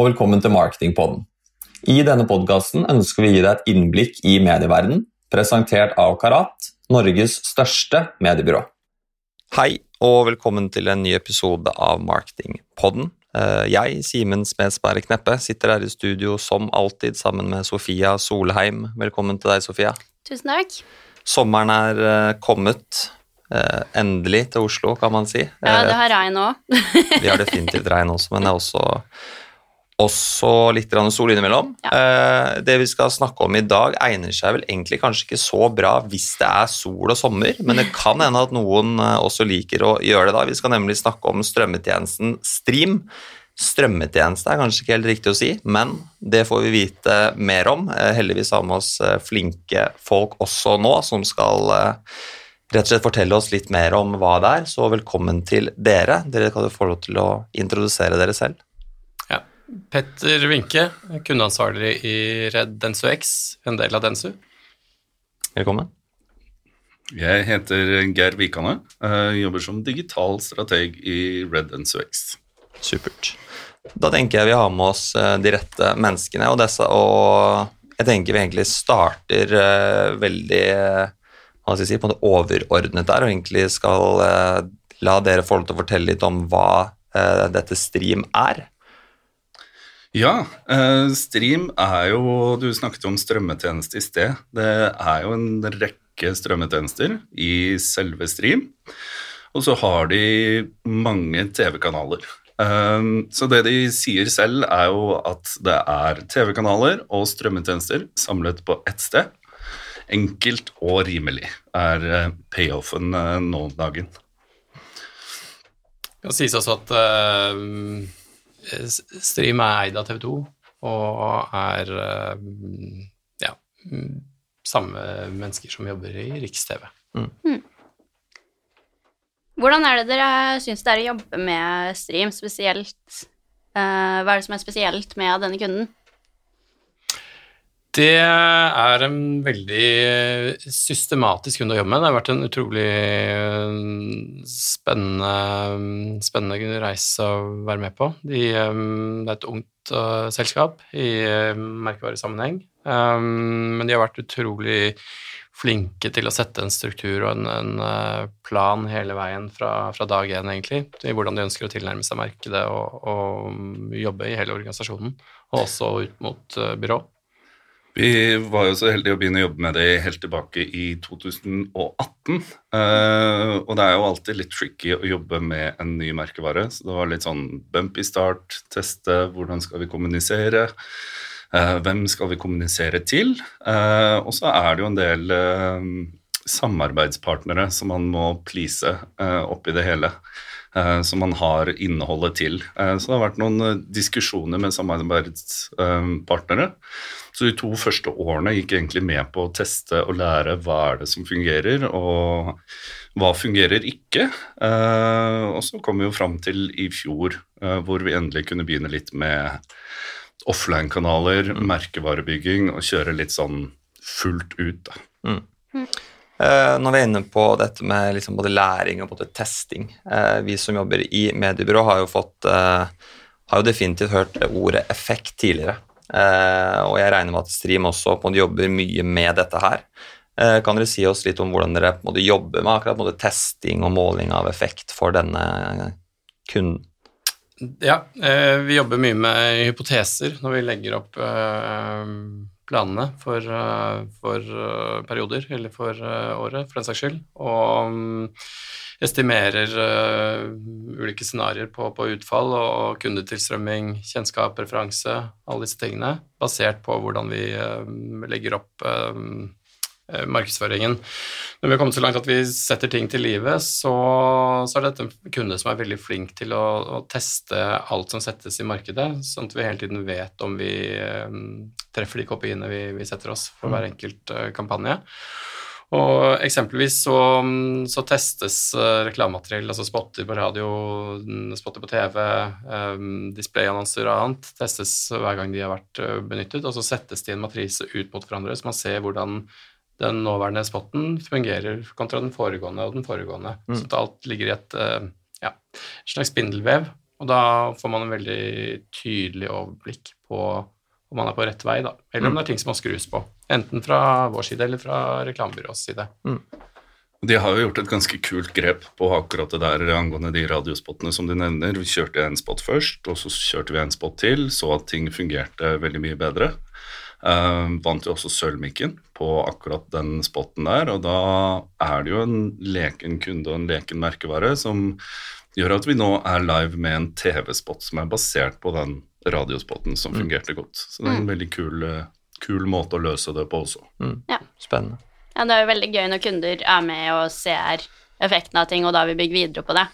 Og velkommen til Marketingpodden. I denne podkasten ønsker vi å gi deg et innblikk i medieverdenen, presentert av Karat, Norges største mediebyrå. Hei, og velkommen til en ny episode av Marketingpodden. Eh, Jeg, Simen Smedsberg Kneppe, sitter her i studio som alltid sammen med Sofia Solheim. Velkommen til deg, Sofia. Tusen takk. Sommeren er eh, kommet. eh, Endelig til Oslo, kan man si. Ja, det har regn òg. Vi har definitivt regn også, men det er også, også litt sol innimellom. Ja. Eh, det vi skal snakke om i dag, egner seg vel egentlig kanskje ikke så bra hvis det er sol og sommer, men det kan hende at noen eh, også liker å gjøre det da. Vi skal nemlig snakke om strømmetjenesten Stream. Strømmetjeneste er kanskje ikke helt riktig å si, men det får vi vite mer om. Eh, Heldigvis har vi med oss flinke folk også nå, som skal rett og slett fortelle oss litt mer om hva det er. Så velkommen til dere. Dere kan jo få lov til å introdusere dere selv. Petter Winke, kundeansvarlig i Red Densu X, en del av Densu. Velkommen. Jeg heter Geir Vikane. eh, jobber som digital strateg i Red X. Supert. Da tenker jeg vi har med oss eh, de rette menneskene, og, disse, og jeg tenker vi egentlig starter eh, veldig hva skal jeg si, på det overordnet der, og egentlig skal la dere få lov til å fortelle litt om hva eh, dette Stream er. Ja, eh, Stream er jo Du snakket jo om strømmetjeneste i sted. Det er jo en rekke strømmetjenester i selve Stream. Og så har de mange TV-kanaler. Eh, så det de sier selv, er jo at det er TV-kanaler og strømmetjenester samlet på ett sted. Enkelt og rimelig er eh, payoffen nå om dagen. Det kan sies altså at S- Stream er eid av TV 2 og er eh, ja, mm, samme mennesker som jobber i Riks-TV. Hvordan er det dere syns det er å jobbe med Stream spesielt? Eh, hva er det som er spesielt med denne kunden? Det er en veldig systematisk hund å jobbe med. Det har vært en utrolig eh, spennende, spennende reise å være med på. De, eh, det er et ungt eh, selskap i eh, merkevaresammenheng, eh, men de har vært utrolig flinke til å sette en struktur og en, en eh, plan hele veien fra, fra dag én, egentlig, i hvordan de ønsker å tilnærme seg markedet og, og jobbe i hele organisasjonen, og også ut mot eh, byrå. Vi var jo så heldige å begynne å jobbe med det helt tilbake i 2018. Eh, og det er jo alltid litt tricky å jobbe med en ny merkevare. Så det var litt sånn bumpy start, teste hvordan skal vi kommunisere. eh, hvem skal vi kommunisere til? Eh, og så er det jo en del samarbeidspartnere som man må please oppi det hele. Eh, som man har innholdet til. Eh, så det har vært noen eh, diskusjoner med samarbeidspartnere. Så de to første årene gikk jeg egentlig med på å teste og lære hva er det som fungerer, og hva fungerer ikke. Eh, og så kom vi jo fram til i fjor, eh, hvor vi endelig kunne begynne litt med offline-kanaler, merkevarebygging, og kjøre litt sånn fullt ut. da. Eh, når vi er inne på dette med liksom både læring og både testing eh, Vi som jobber i mediebyrå, har jo fått eh, har jo definitivt hørt ordet effekt tidligere. Eh, og jeg regner med at Stream også på en jobber mye med dette her. Eh, kan dere si oss litt om hvordan dere måte jobber med akkurat måte testing og måling av effekt for denne kunden? Ja, eh, vi jobber mye med hypoteser når vi legger opp eh, planene for, eh, for eh, perioder, eller for eh, året, for den saks skyld. Og mm, estimerer ulike scenarioer på, på utfall og kundetilstrømming, kjennskap, referanse, alle disse tingene, basert på hvordan vi legger opp markedsføringen. Når vi har kommet så langt at vi setter ting til livet, så, så er dette en kunde som er veldig flink til å, å teste alt som settes i markedet, sånn at vi hele tiden vet om vi um, treffer de kopiene vi, vi setter oss for hver enkelt uh, kampanje. Og eksempelvis så, så testes eh, reklamemateriell, altså spotter på radio, mm, spotter på TV, displayannonser og annet, testes hver gang de har vært eh, benyttet, og så settes de i en matrise ut mot hverandre, så man ser hvordan den nåværende spotten fungerer kontra den foregående og den foregående. Så alt ligger i et eh, ja, slags spindelvev Og da får man en veldig tydelig overblikk på om man er på rett vei, da. Eller om det er ting som må skrus på. Enten fra vår side eller fra reklamebyråets side. De har jo gjort et ganske kult grep på akkurat det der angående de radiospottene som de nevner. Vi kjørte en spot først, og så kjørte vi en spot til, så at ting fungerte veldig mye bedre. Uh, vant jo også sølvmikken på akkurat den spotten der, og da er det jo en leken kunde og en leken merkevare som gjør at vi nå er live med en TV-spot som er basert på den radiospotten som fungerte godt. Så det er en veldig kul, eh, kul måte å løse det på også. Spennende. Ja, det er jo veldig gøy når kunder er med og ser effekten av ting, og da vil bygge videre på det.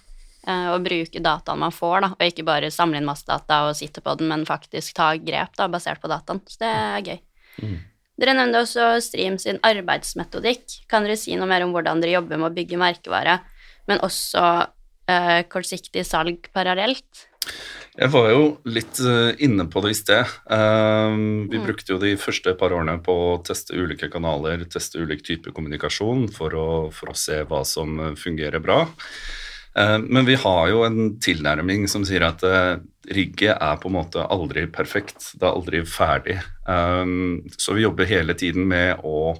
Eh, Og bruke dataen man får, da, og ikke bare samle inn masse data og sitte på den, men faktisk ta grep da, basert på dataen. Så det er gøy. Dere nevnte også Stream sin arbeidsmetodikk. Kan dere si noe mer om hvordan dere jobber med å bygge merkevare, men også eh, kortsiktig salg parallelt? Jeg var jo litt eh, inne på det i sted. Um, vi brukte jo de første par årene på å teste ulike kanaler, teste ulik type kommunikasjon for å, for å se hva som eh, fungerer bra. Eh, men vi har jo en tilnærming som sier at uh, rigget er på en måte aldri perfekt. Det er aldri ferdig. Um, så vi jobber hele tiden med å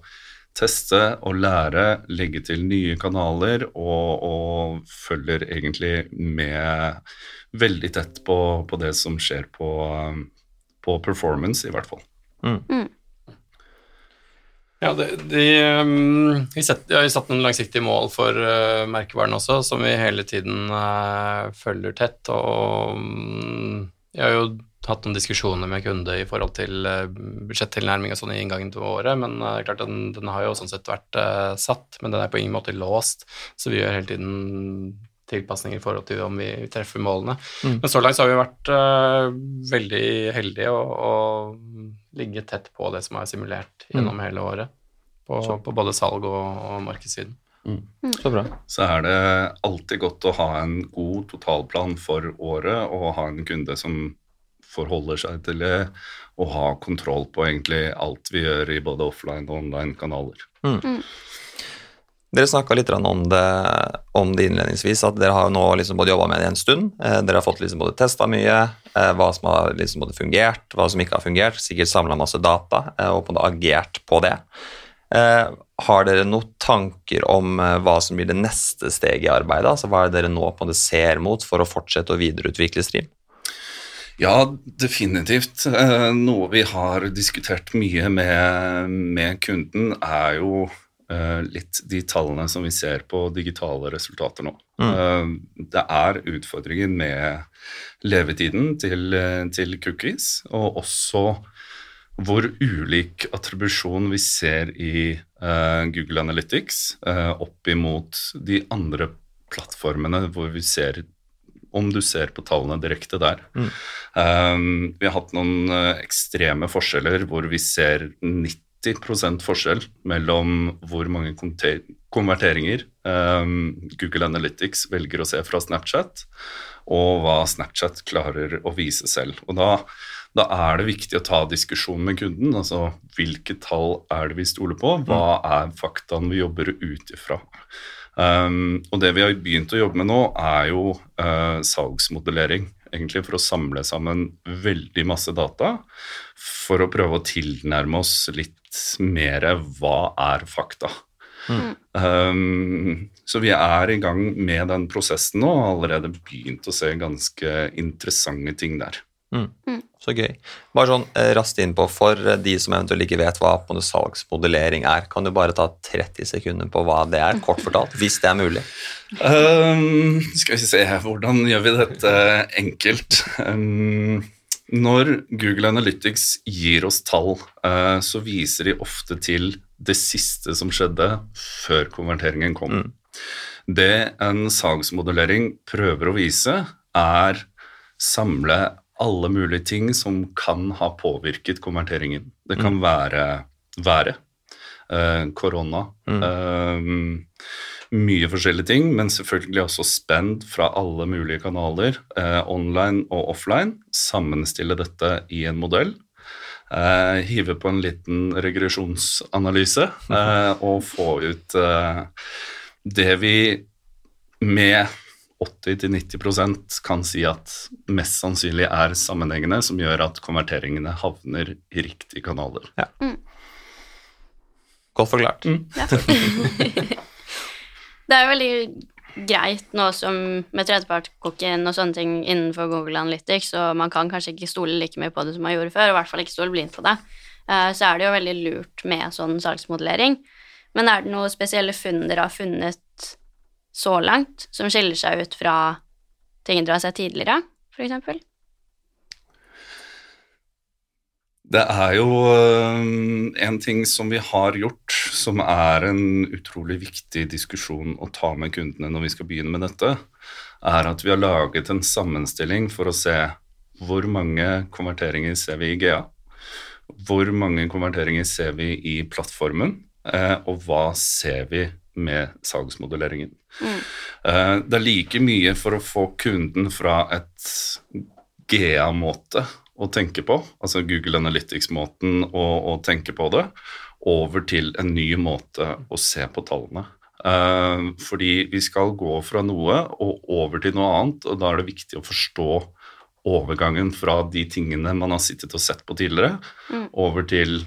teste og lære, legge til nye kanaler, og, og følger egentlig med veldig tett på, på det som skjer på, på performance, i hvert fall. Ja, det, de, um, vi, setter, vi har satt noen langsiktige mål for uh, merkevaren også, som vi hele tiden uh, følger tett. Og um, har jo hatt noen diskusjoner med kunde i forhold til uh, budsjettilnærming og sånn i inngangen til året, men uh, klart den, den har jo sånn sett vært uh, satt, men den er på ingen måte låst, så vi gjør hele tiden tilpasninger i forhold til om vi treffer målene. Men så langt så har vi vært uh, veldig heldige og, og ligget tett på det som er simulert gjennom hele året, på, på både salg og, og markedssiden. Så bra. Så er det alltid godt å ha en god totalplan for året og ha en kunde som forholder seg til det og ha kontroll på egentlig alt vi gjør i både offline og online kanaler. Dere snakka litt om det, om det innledningsvis, at dere har nå liksom både jobba med det en stund. Eh, dere har fått liksom både testa mye, eh, hva som har liksom både fungert, hva som ikke har fungert. Sikkert samla masse data eh, og agert på det. Har dere noen tanker om hva som blir det neste steget i arbeidet? Altså Hva er det dere nå på måte ser mot for å fortsette å videreutvikle Stream? Ja, definitivt. Noe vi har diskutert mye med, med kunden, er jo litt de tallene som vi ser på digitale resultater nå. Eh, Det er utfordringer med levetiden til, eh, til cookies, og også hvor ulik attribusjon vi ser i eh, Google Analytics eh, opp imot de andre plattformene hvor vi ser om du ser på tallene direkte der. Um, vi har hatt noen eh, ekstreme forskjeller hvor vi ser 90 forskjell mellom hvor mange konverteringer um, Google Analytics velger å se fra Snapchat, og hva Snapchat klarer å vise selv. Og da, da er det viktig å ta diskusjon med kunden. altså Hvilke tall er det vi stoler på? Hva er faktaene vi jobber ut ifra? Um, og det vi har begynt å jobbe med nå, er jo uh, salgsmodellering. Egentlig for å samle sammen veldig masse data for å prøve å tilnærme oss litt mer hva er fakta. Um, så vi er i gang med den prosessen nå og har allerede begynt å se ganske interessante ting der. Så gøy. Bare sånn eh, raskt innpå, for de som eventuelt ikke vet hva på salgsmodellering er, kan du bare ta 30 sekunder på hva det er, kort fortalt, hvis det er mulig? Um, skal vi se, hvordan gjør vi dette enkelt? Um, når Google Analytics gir oss tall, eh, så viser de ofte til det siste som skjedde før konverteringen kom. Det en salgsmodellering prøver å vise, er samle alle mulige ting som kan ha påvirket konverteringen. Det kan være været, korona, korona, eh, mye forskjellige ting, men selvfølgelig også spend fra alle mulige kanaler, eh, online og offline. Sammenstille dette i en modell. Eh, hive på en liten regresjonsanalyse eh, og få ut eh, det vi med 80-90% kan si at mest sannsynlig er sammenhengende, som gjør at konverteringene havner i riktige kanaler. Godt forklart. Det er jo veldig greit nå som med tredjepartkokken og sånne ting innenfor Google Analytics, og man kan kanskje ikke stole like mye på det som man gjorde før, og i hvert fall ikke stole blindt på det, eh, så er det jo veldig lurt med sånn salgsmodellering. Men er det noen spesielle funn dere har funnet så langt, som skiller seg ut fra ting dere har sett tidligere, for eksempel? Det er jo øh, en ting som vi har gjort, som er en utrolig viktig diskusjon å ta med kundene når vi skal begynne med dette, er at vi har laget en sammenstilling for å se hvor mange konverteringer ser vi i GA, hvor mange konverteringer ser vi i plattformen, eh, og hva ser vi med salgsmodelleringen. Mm. Det er like mye for å få kunden fra et GA-måte å tenke på, altså Google Analytics-måten å, å tenke på det, over til en ny måte å se på tallene. Eh, fordi vi skal gå fra noe og over til noe annet, og da er det viktig å forstå overgangen fra de tingene man har sittet og sett på tidligere, over til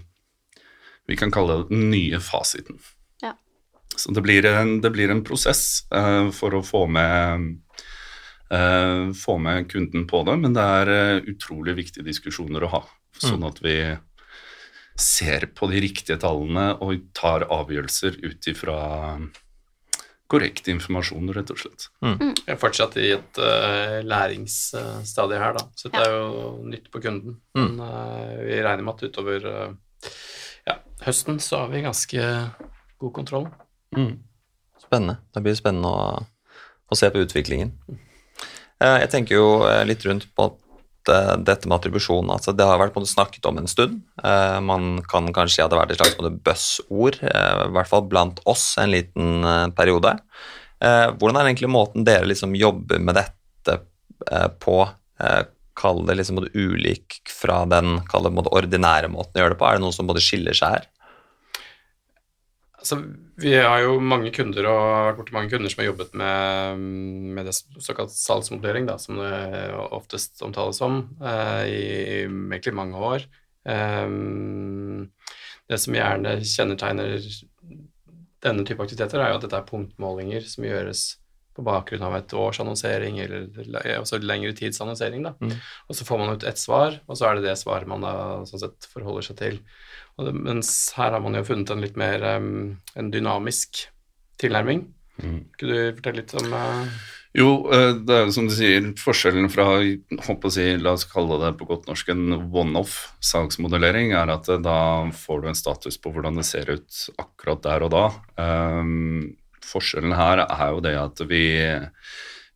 vi kan kalle det den nye fasiten. Ja. Så det blir en, det blir en prosess eh, for å få med få med kunden på det, men det er eh, utrolig viktige diskusjoner å ha. Sånn at vi ser på de riktige tallene og tar avgjørelser ut ifra korrekt informasjon, rett og slett. Jeg er fortsatt i et uh, læringsstadie her, da. Så dette er jo nytt på kunden. Men uh, vi regner med at utover uh, ja, høsten så har vi ganske god kontroll. Spennende. Det blir spennende å, å se på utviklingen. Eh, Jeg tenker jo eh, litt rundt på eh, dette med attribusjon. Altså, det har vært på en måte snakket om en stund. Man kan kanskje si at det har vært et slags buzzord, i hvert fall blant oss, en liten periode. Hvordan er egentlig måten dere liksom jobber med dette på? Kall det liksom ulik fra den det ordinære måten å gjøre det på. Er det noe som både skiller seg her? Altså, vi har jo mange kunder og har borti mange kunder som har jobbet med, med det såkalt salgsmodellering, da, som det oftest omtales som, eh, i egentlig mange år. Eh, det som gjerne kjennetegner denne type aktiviteter, er jo at dette er punktmålinger som gjøres på bakgrunn av et års annonsering, eller le- også lengre tids annonsering. Da. Mm. Og så får man ut ett svar, og så er det det svaret man da sånn sett forholder seg til. Og det, mens her har man jo funnet en litt mer um, en dynamisk tilnærming. Kunne du fortelle litt om uh... Jo, eh, det er jo som du sier, forskjellen fra håper å si, la oss kalle det på godt norsk en one-off salgsmodellering, er at eh, da får du en status på hvordan det ser ut akkurat der og da. Um, forskjellen her er jo det at vi,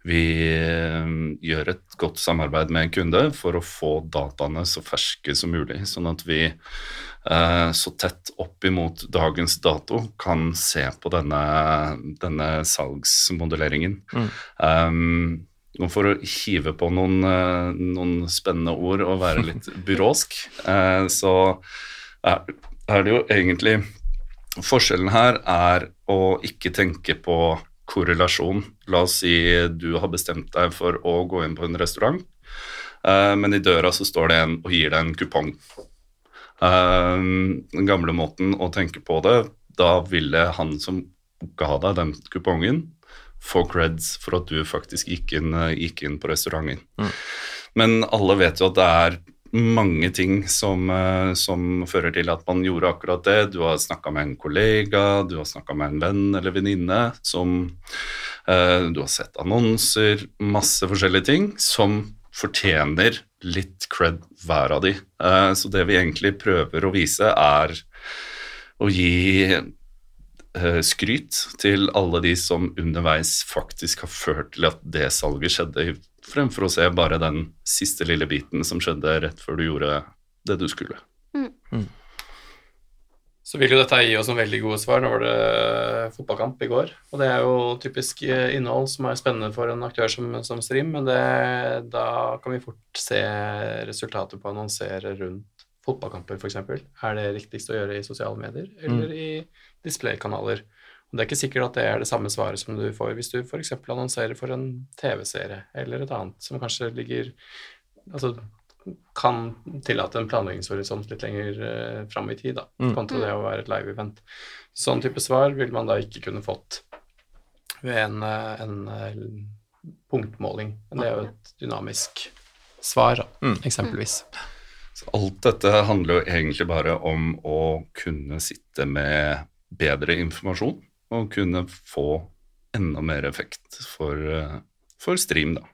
vi eh, gjør et godt samarbeid med en kunde for å få dataene så ferske som mulig, sånn at vi eh, så tett opp imot dagens dato kan se på denne, denne salgsmodelleringen. Um, og for å hive på noen, eh, noen spennende ord og være litt byråsk, så er det jo egentlig Forskjellen her er å ikke tenke på korrelasjon. La oss si du har bestemt deg for å gå inn på en restaurant, eh, men i døra så står det en og gir deg en kupong. Eh, den gamle måten å tenke på det, da ville han som ga deg den kupongen, få creds for at du faktisk gikk inn, eh, gikk inn på restauranten. Men alle vet jo at det er mange ting som, eh, som fører til at man gjorde akkurat det. Du har snakka med en kollega, du har snakka med en venn eller venninne som eh, Du har sett annonser, masse forskjellige ting som fortjener litt cred hver av de. Eh, så det vi egentlig prøver å vise, er å gi skryt til alle de som underveis faktisk har ført til at det salget skjedde, fremfor å se bare den siste lille biten som skjedde rett før du gjorde det du skulle. Så vil jo dette gi oss noen veldig gode svar. Nå var det fotballkamp i går, og det er jo typisk eh, innhold som er spennende for en aktør som, som Stream, men det, da kan vi fort se resultatet på å annonsere rundt fotballkamper, f.eks. Er det riktigst å gjøre i sosiale medier eller i displaykanaler? Det er ikke sikkert at det er det samme svaret som du får hvis du f.eks. annonserer for en TV-serie eller et annet som kanskje ligger Altså kan tillate en planleggingshorisont litt lenger eh, fram i tid, da, Mm. kontra det å være et live-event. Sånn type svar vil man da ikke kunne fått ved en, eh, en, eh, punktmåling. Men det er jo et dynamisk svar, da, Mm. eksempelvis. Så alt dette handler jo egentlig bare om å kunne sitte med bedre informasjon og kunne få enda mer effekt for, eh, for stream, da.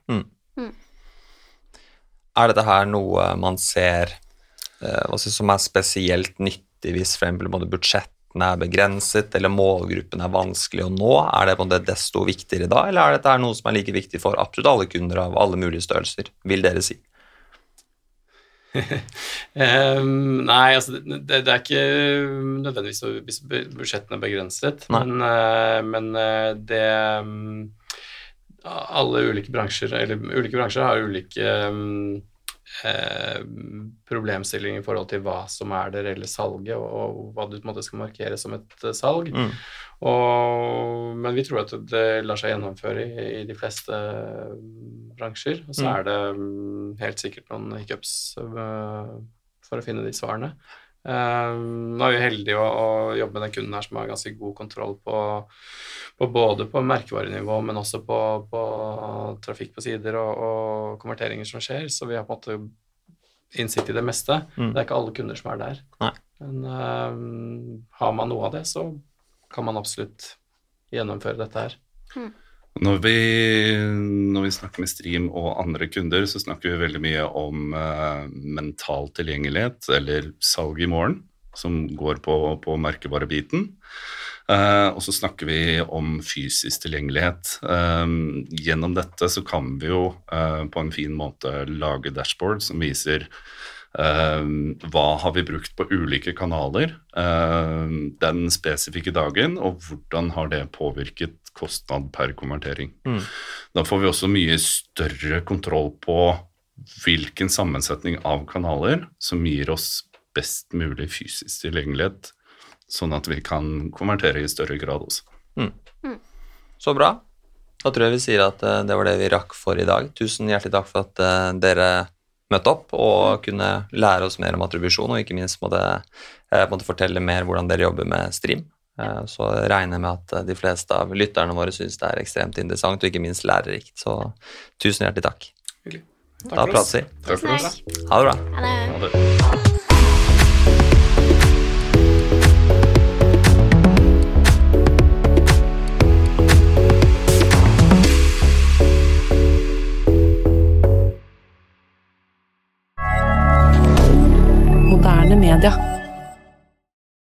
Er dette her noe man ser eh, som er spesielt nyttig hvis for eksempel både budsjettene er begrenset eller målgruppen er vanskelig å nå? Er det på en måte desto viktigere da, eller er dette her noe som er like viktig for absolutt alle kunder av alle mulige størrelser, vil dere si? Ehm, nei, altså det, det er ikke nødvendigvis budsjettene begrenset, Nei. men, uh, men uh, det um, Alle ulike bransjer, eller ulike bransjer har ulike mm, eh, problemstillinger i forhold til hva som er det reelle salget, og, og hva du måte skal markere som et eh, salg. Mm. Og, men vi tror at det lar seg gjennomføre i, i de fleste mm, bransjer. Og så Mm. er det mm, helt sikkert noen hiccups øh, for å finne de svarene. Eh, nå er vi heldige å, å jobbe med den kunden her som har ganske god kontroll på, på både på merkevarenivå, men også på, på trafikk på sider og, og konverteringer som skjer. Så vi har på en måte innsikt i det meste. Mm. Det er ikke alle kunder som er der. Nei. Men um, har man noe av det, så kan man absolutt gjennomføre dette her. Når vi, når vi snakker med Stream og andre kunder, så snakker vi veldig mye om eh, mental tilgjengelighet, eller salg i morgen, som går på, på merkevarebiten. Eh, og så snakker vi om fysisk tilgjengelighet. Eh, gjennom dette så kan vi jo eh, på en fin måte lage dashboard som viser Uh, hva har vi brukt på ulike kanaler uh, den spesifikke dagen, og hvordan har det påvirket kostnad per konvertering. Mm. Da får vi også mye større kontroll på hvilken sammensetning av kanaler som gir oss best mulig fysisk tilgjengelighet, sånn at vi kan konvertere i større grad også. Så bra. Da tror jeg vi sier at eh, det var det vi rakk for i dag. Tusen hjertelig takk for at eh, dere møtte opp og kunne lære oss mer om attribusjon, og ikke minst måtte, eh, måtte fortelle mer hvordan dere jobber med stream. Eh, jeg regner jeg med at eh, de fleste av lytterne våre syns det er ekstremt interessant og ikke minst lærerikt. Så tusen hjertelig takk. Takk Da prates vi. Takk for oss. Ha det bra. Ha det. Ha det. Moderne media.